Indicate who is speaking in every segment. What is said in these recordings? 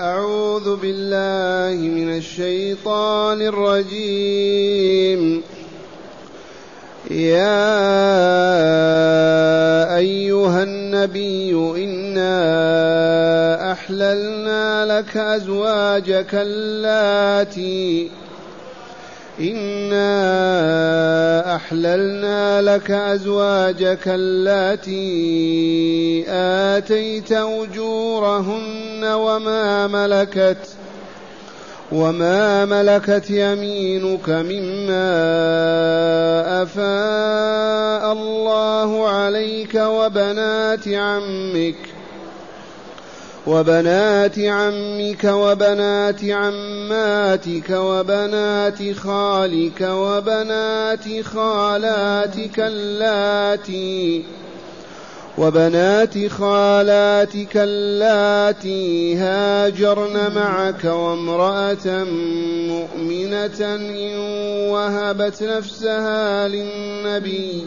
Speaker 1: أعوذ بالله من الشيطان الرجيم. يا أيها النبي إنا أحللنا لك أزواجك اللاتي إنا أحللنا لك أزواجك اللاتي آتيت أجورهن وما ملكت وما ملكت يمينك مما أفاء الله عليك وبنات عمك وبنات عمك وبنات عماتك وبنات خالك وبنات خالاتك اللاتي وبنات خالاتك اللاتي هاجرن معك وامرأة مؤمنة إن وهبت نفسها للنبي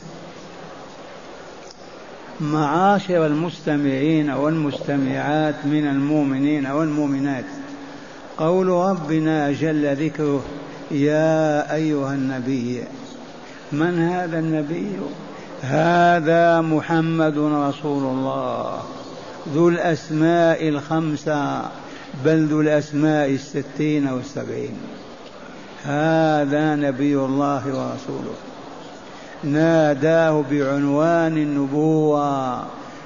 Speaker 2: معاشر المستمعين والمستمعات من المؤمنين والمؤمنات. قول ربنا جل ذكره يا أيها النبي من هذا النبي؟ هذا محمد رسول الله. ذو الأسماء الخمسة بل ذو الأسماء الستين والسبعين. هذا نبي الله ورسوله. ناداه بعنوان النبوة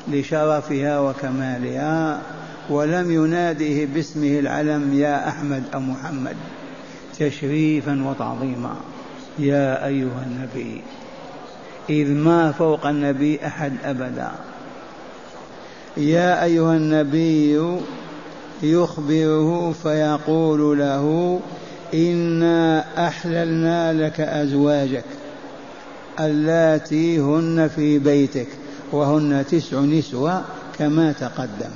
Speaker 2: لشرفها وكمالها ولم يناده باسمه العلم يا أحمد أو محمد. تشريفا وتعظيما يا أيها النبي إذ ما فوق النبي أحد أبدا. يا أيها النبي يخبره فيقول له إنا أحللنا لك أزواجك. اللاتي هن في بيتك وهن تسع نسوة كما تقدم.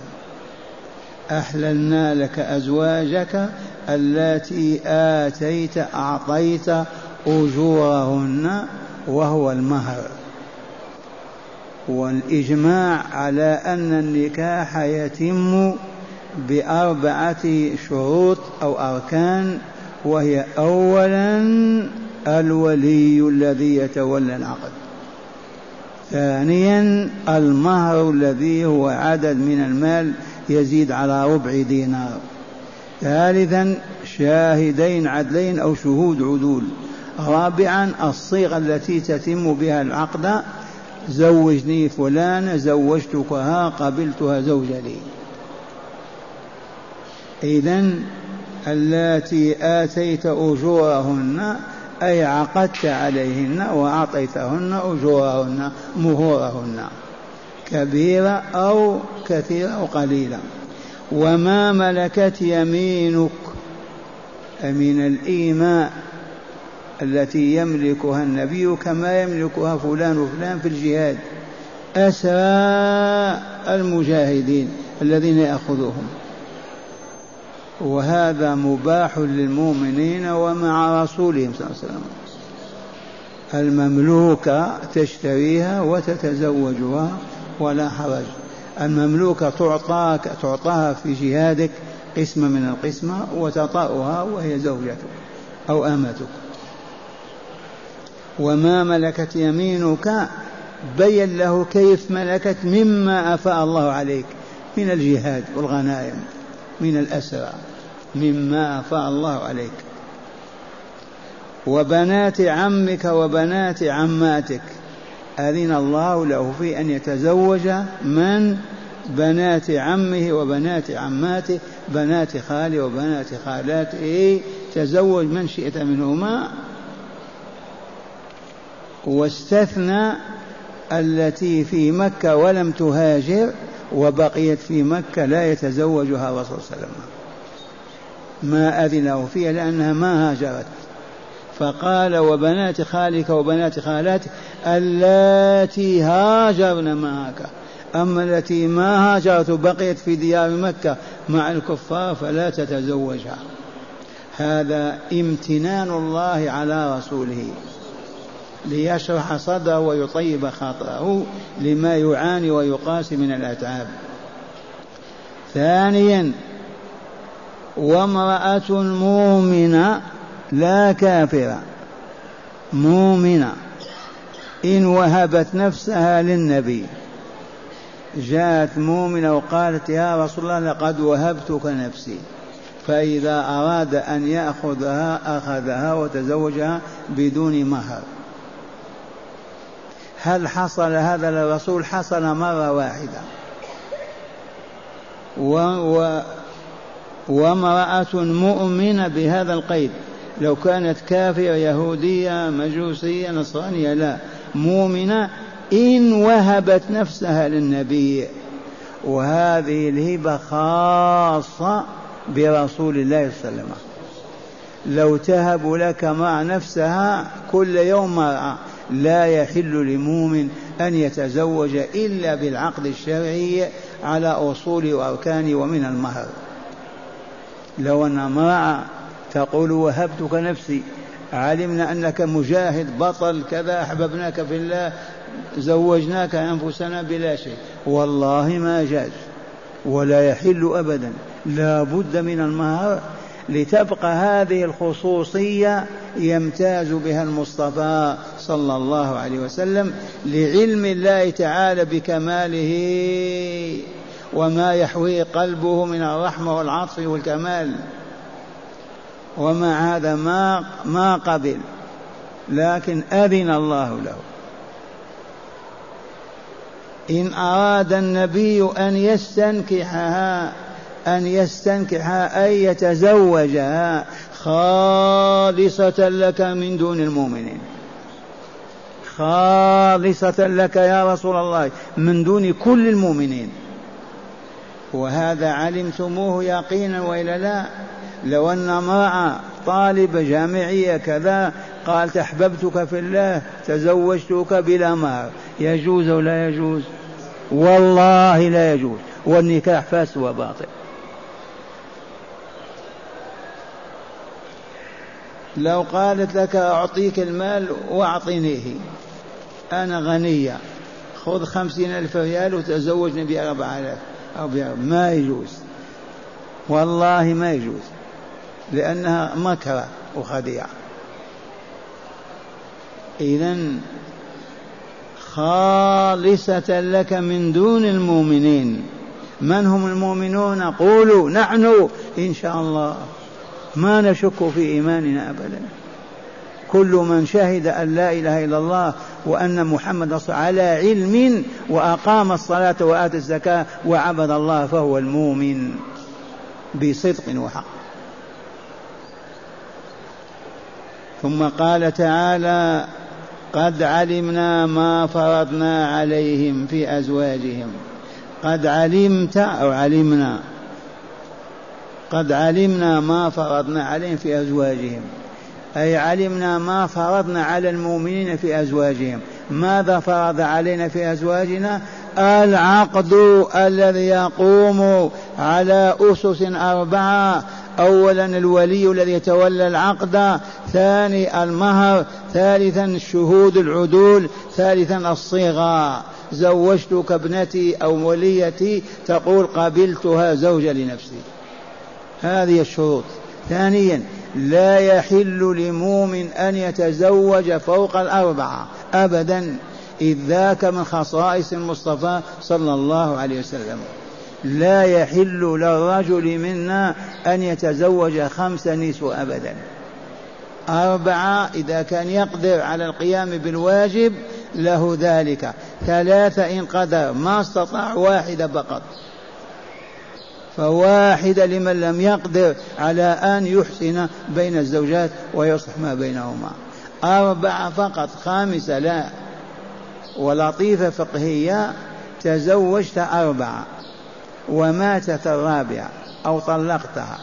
Speaker 2: أحللنا لك أزواجك اللاتي آتيت أعطيت أجورهن وهو المهر. والإجماع على أن النكاح يتم بأربعة شروط أو أركان وهي أولا الولي الذي يتولى العقد. ثانيا المهر الذي هو عدد من المال يزيد على ربع دينار. ثالثا شاهدين عدلين أو شهود عدول. رابعا الصيغة التي تتم بها العقد. زوجني فلان زوجتكها قبلتها زوجة لي. إذا اللاتي آتيت أجورهن أي عقدت عليهن وأعطيتهن أجورهن مهورهن كبيرة أو كثيرة أو قليلة. وما ملكت يمينك من الإيماء التي يملكها النبي كما يملكها فلان وفلان في الجهاد. أسرى المجاهدين الذين يأخذوهم. وهذا مباح للمؤمنين ومع رسولهم صلى الله عليه وسلم. المملوكة تشتريها وتتزوجها ولا حرج. المملوكة تعطاك تعطاها في جهادك قسمة من القسمة وتطأها وهي زوجتك أو أمتك. وما ملكت يمينك بين له كيف ملكت مما أفاء الله عليك من الجهاد والغنائم من الأسرى. مما أفاء الله عليك. وبنات عمك وبنات عماتك. أذن الله له في أن يتزوج من بنات عمه وبنات عماته بنات خاله وبنات خالاته تزوج من شئت منهما. واستثنى التي في مكة ولم تهاجر وبقيت في مكة لا يتزوجها الرسول صلى الله عليه وسلم. ما أذنه فيها لأنها ما هاجرت. فقال وبنات خالك وبنات خالاتك اللاتي هاجرن معك. أما التي ما هاجرت بقيت في ديار مكة مع الكفار فلا تتزوجها. هذا امتنان الله على رسوله. ليشرح صدره ويطيب خاطره لما يعاني ويقاسي من الأتعاب ثانيا وامرأة مؤمنة لا كافرة. مؤمنة. إن وهبت نفسها للنبي. جاءت مؤمنة وقالت يا رسول الله لقد وهبتك نفسي فإذا أراد أن يأخذها أخذها وتزوجها بدون مهر. هل حصل هذا للرسول؟ حصل مرة واحدة. و و وامرأة مؤمنة بهذا القيد. لو كانت كافرة يهودية مجوسية نصرانية لا. مؤمنة إن وهبت نفسها للنبي. وهذه الهبة خاصة برسول الله صلى الله عليه وسلم. لو تهب لك مع نفسها كل يوم مرأة لا يحل لمؤمن أن يتزوج إلا بالعقد الشرعي على أصول وأركان ومن المهر. لو أن امرأة تقول وهبتك نفسي علمنا أنك مجاهد بطل كذا أحببناك في الله زوجناك أنفسنا بلا شيء. والله ما جاز ولا يحل أبدا. لا بد من المهر لتبقى هذه الخصوصية يمتاز بها المصطفى صلى الله عليه وسلم لعلم الله تعالى بكماله. وما يحويه قلبه من الرحمة والعطف والكمال. ومع هذا ما ما قبل لكن أذن الله له. إن أراد النبي أن يستنكحها أن يستنكحها أي يتزوجها خالصة لك من دون المؤمنين. خالصة لك يا رسول الله من دون كل المؤمنين. وهذا علمتموه يقينا وإلا لا؟ لو أن امرأة طالبه جامعية كذا قالت أحببتك في الله تزوجتك بلا مهر يجوز أو لا يجوز؟ والله لا يجوز والنكاح فاسد وباطل. لو قالت لك أعطيك المال وأعطنيه أنا غنية خذ خمسين ألف ريال وتزوجني بأربعة آلاف. أو ما يجوز. والله ما يجوز. لأنها مكرة وخديعة. إذا خالصة لك من دون المؤمنين. من هم المؤمنون؟ قولوا. نحن إن شاء الله. ما نشك في إيماننا أبدا. كل من شهد أن لا إله إلا الله وأن محمد على علم وأقام الصلاة وآتى الزكاة وعبد الله فهو المؤمن بصدق وحق. ثم قال تعالى قد علمنا ما فرضنا عليهم في أزواجهم. قد علمت أو علمنا؟ قد علمنا ما فرضنا عليهم في أزواجهم. أي علمنا ما فرضنا على المؤمنين في أزواجهم. ماذا فرض علينا في أزواجنا؟ العقد الذي يقوم على أسس أربعة. أولا الولي الذي يتولى العقد ثاني المهر ثالثا شهود العدول ثالثا الصيغة. زوجتك ابنتي أو وليتي تقول قبلتها زوجة لنفسي. هذه الشروط. ثانيا لا يحل لمؤمن أن يتزوج فوق الأربعة أبدا إذ ذاك من خصائص المصطفى صلى الله عليه وسلم. لا يحل للرجل منا أن يتزوج خمس نسوة أبدا. أربعة إذا كان يقدر على القيام بالواجب له ذلك. ثلاثة إن قدر ما استطاع واحدة فقط. فواحدة لمن لم يقدر على أن يحسن بين الزوجات ويصلح ما بينهما. أربعة فقط خامسة لا. ولطيفة فقهية تزوجت أربعة وماتت الرابعة أو طلقتها.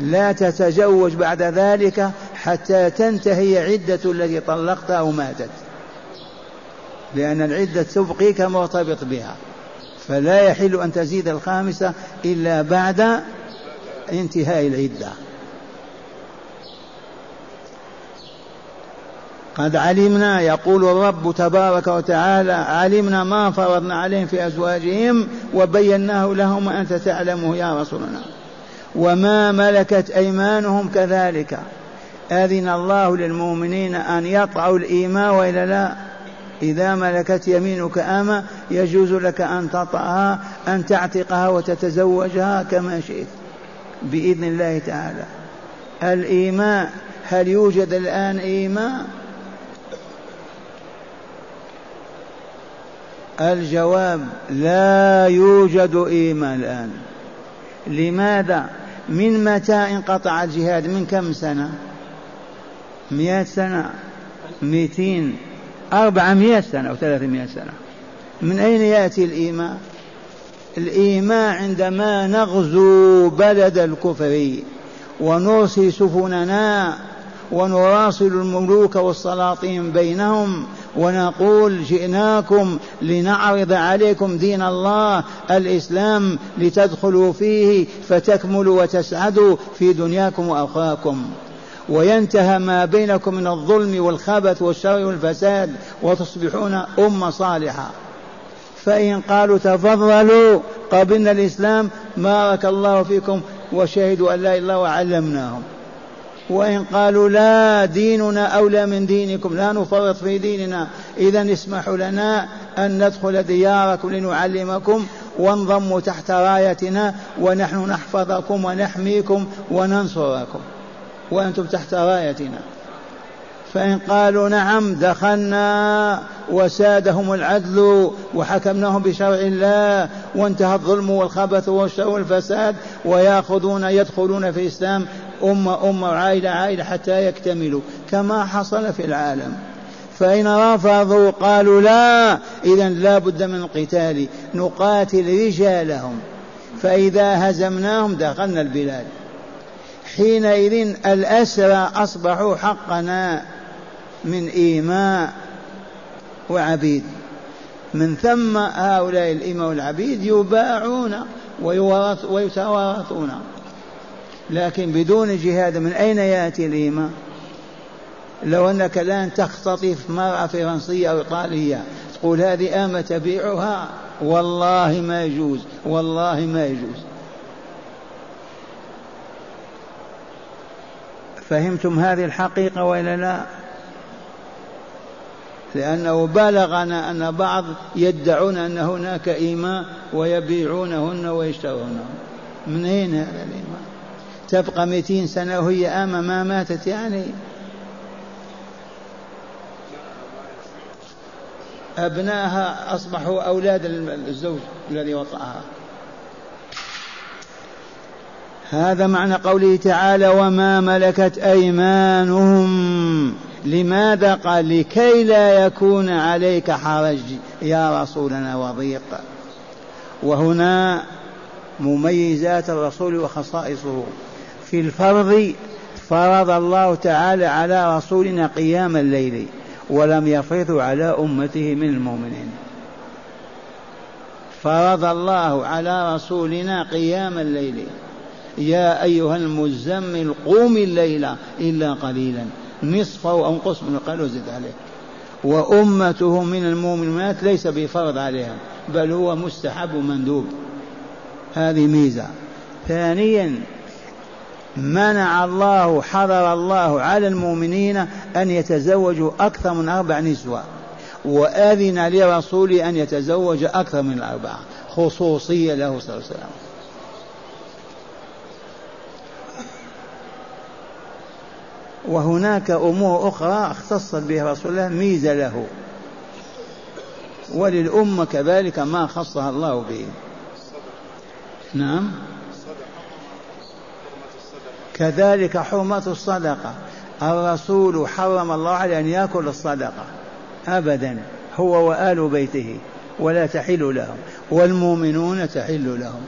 Speaker 2: لا تتزوج بعد ذلك حتى تنتهي عدة التي طلقتها أو ماتت لأن العدة تبقيك مرتبط بها. فلا يحل أن تزيد الخامسة إلا بعد انتهاء العدة. قد علمنا يقول الرب تبارك وتعالى علمنا ما فرضنا عليهم في أزواجهم وبيناه لهم وأنت تعلمه يا رسولنا. وما ملكت أيمانهم كذلك. أذن الله للمؤمنين أن يطعوا الإيمان وإلا لا. إذا ملكت يمينك أما يجوز لك أن تطعها أن تعتقها وتتزوجها كما شئت بإذن الله تعالى. الإيماء هل يوجد الآن إيماء؟ الجواب لا يوجد إيمان الآن. لماذا؟ من متى انقطع الجهاد؟ من كم سنة؟ مئة سنة. مئتين. أربعمائة سنة أو ثلاثمائة سنة. من أين يأتي الإيمان؟ الإيمان عندما نغزو بلد الكفر ونرسي سفننا ونراسل الملوك والسلاطين بينهم ونقول جئناكم لنعرض عليكم دين الله الإسلام لتدخلوا فيه فتكملوا وتسعدوا في دنياكم وأخراكم وينتهى ما بينكم من الظلم والخبث والشر والفساد وتصبحون أمة صالحة. فإن قالوا تفضلوا قبلنا الإسلام بارك الله فيكم وشهدوا أن لا إله إلا الله وعلمناهم. وإن قالوا لا ديننا أولى من دينكم لا نفرط في ديننا إذا اسمحوا لنا أن ندخل دياركم لنعلمكم وانضموا تحت رايتنا ونحن نحفظكم ونحميكم وننصركم. وأنتم تحت رايتنا. فإن قالوا نعم دخلنا وسادهم العدل وحكمناهم بشرع الله وانتهى الظلم والخبث والشر والفساد ويأخذون يدخلون في الإسلام. أمة أمة وعائلة عائلة حتى يكتملوا. كما حصل في العالم. فإن رفضوا قالوا لا إذا لا بد من القتال. نقاتل رجالهم. فإذا هزمناهم دخلنا البلاد. حينئذ الأسرى أصبحوا حقنا من إيماء وعبيد. من ثم هؤلاء الإماء والعبيد يباعون ويتوارثون لكن بدون جهاد من أين يأتي الإيمان لو أنك الآن تختطف مرأة فرنسية أو إيطالية تقول هذه آمة تبيعها؟ والله ما يجوز والله ما يجوز. فهمتم هذه الحقيقة وإلا لا؟ لأنه بلغنا أن بعض يدعون أن هناك إيمان ويبيعونهن ويشترونهن. من أين هذا الإيمان؟ تبقى مئتين سنة وهي آمة ما ماتت يعني. أبناها أصبحوا أولاد الزوج الذي وطأها. هذا معنى قوله تعالى وما ملكت أيمانهم لماذا قال لكي لا يكون عليك حرج يا رسولنا وضيق وهنا مميزات الرسول وخصائصه في الفرض فرض الله تعالى على رسولنا قيام الليل ولم يفرض على أمته من المؤمنين. فرض الله على رسولنا قيام الليل. يا أيها المزمل قوم الليل إلا قليلا. نصفه أو انقص من قال وزد عليه. وأمته من المؤمنات ليس بفرض عليها بل هو مستحب مندوب هذه ميزة. ثانيا منع الله حرر الله على المؤمنين أن يتزوجوا أكثر من أربع نسوة وأذن لرسوله أن يتزوج أكثر من الأربعة خصوصية له صلى الله عليه وسلم. وهناك أمور أخرى اختصت بها رسول الله ميزة له. وللأمة كذلك ما خصها الله به. نعم. كذلك حرمة الصدقة. الرسول حرم الله عليه أن يأكل الصدقة. أبدا. هو وآل بيته. ولا تحل لهم. والمؤمنون تحل لهم.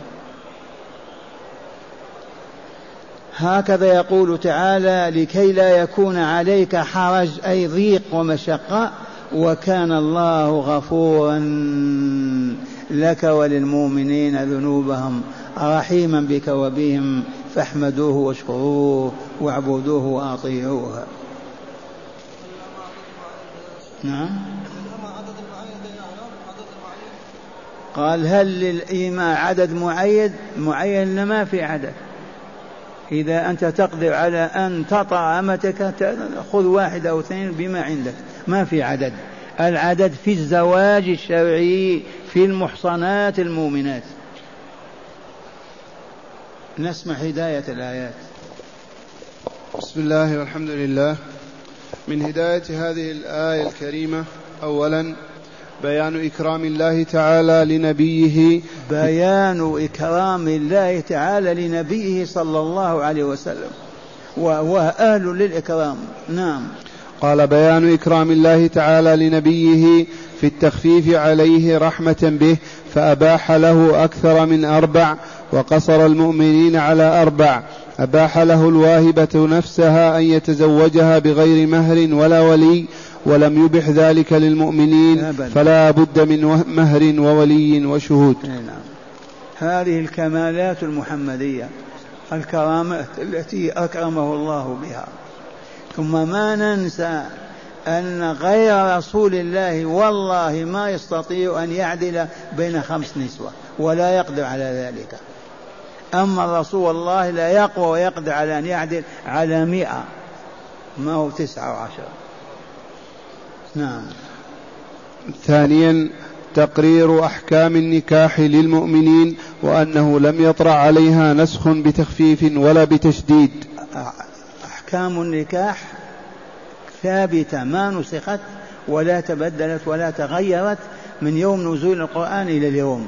Speaker 2: هكذا يقول تعالى لكي لا يكون عليك حرج أي ضيق ومشقة وكان الله غفورا لك وللمؤمنين ذنوبهم. رحيما بك وبهم فاحمدوه واشكروه واعبدوه وأطيعوه. نعم. قال هل للإيمان عدد معين؟ معين ما في عدد. إذا أنت تقدر على أن تطع أمتك خذ واحد أو اثنين بما عندك. ما في عدد. العدد في الزواج الشرعي في المحصنات المؤمنات. نسمع هداية الآيات.
Speaker 3: بسم الله والحمد لله. من هداية هذه الآية الكريمة أولا بيان إكرام الله تعالى لنبيه.
Speaker 2: بيان إكرام الله تعالى لنبيه صلى الله عليه وسلم. وهو أهل للإكرام. نعم.
Speaker 3: قال بيان إكرام الله تعالى لنبيه في التخفيف عليه رحمة به فأباح له أكثر من أربع وقصر المؤمنين على أربع. أباح له الواهبة نفسها أن يتزوجها بغير مهر ولا ولي ولم يبح ذلك للمؤمنين فلا بد من مهر وولي وشهود. نعم.
Speaker 2: هذه الكمالات المحمدية الكرامات التي أكرمه الله بها. ثم ما ننسى أن غير رسول الله والله ما يستطيع أن يعدل بين خمس نسوة ولا يقدر على ذلك. أما رسول الله لا يقوى ويقدر على أن يعدل على مئة ما هو تسعة وعشرة. نعم.
Speaker 3: ثانيا تقرير أحكام النكاح للمؤمنين وأنه لم يطرأ عليها نسخ بتخفيف ولا بتشديد.
Speaker 2: أحكام النكاح ثابتة ما نسخت ولا تبدلت ولا تغيرت من يوم نزول القرآن إلى اليوم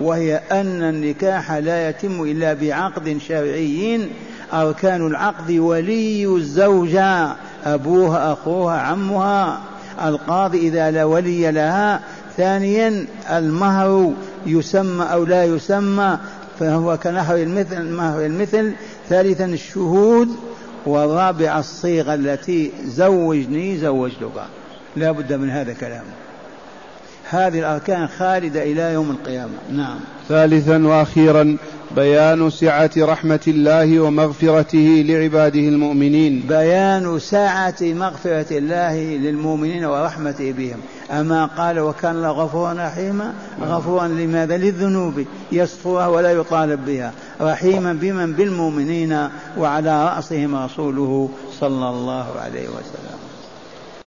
Speaker 2: وهي أن النكاح لا يتم إلا بعقد شرعي أركان العقد ولي الزوجة أبوها أخوها عمها. القاضي إذا لا ولي لها. ثانيا المهر يسمى أو لا يسمى فهو كنهر المثل مهر المثل. ثالثا الشهود والرابع الصيغة التي زوجني زوجتك. لا بد من هذا الكلام هذه الأركان خالدة إلى يوم القيامة. نعم.
Speaker 3: ثالثا وأخيرا بيان سعة رحمة الله ومغفرته لعباده المؤمنين.
Speaker 2: بيان سعة مغفرة الله للمؤمنين ورحمته بهم. أما قال وكان الله غفورا رحيما غفورا لماذا؟ للذنوب يسترها ولا يطالب بها. رحيما بمن؟ بالمؤمنين وعلى رأسهم رسوله صلى الله عليه وسلم.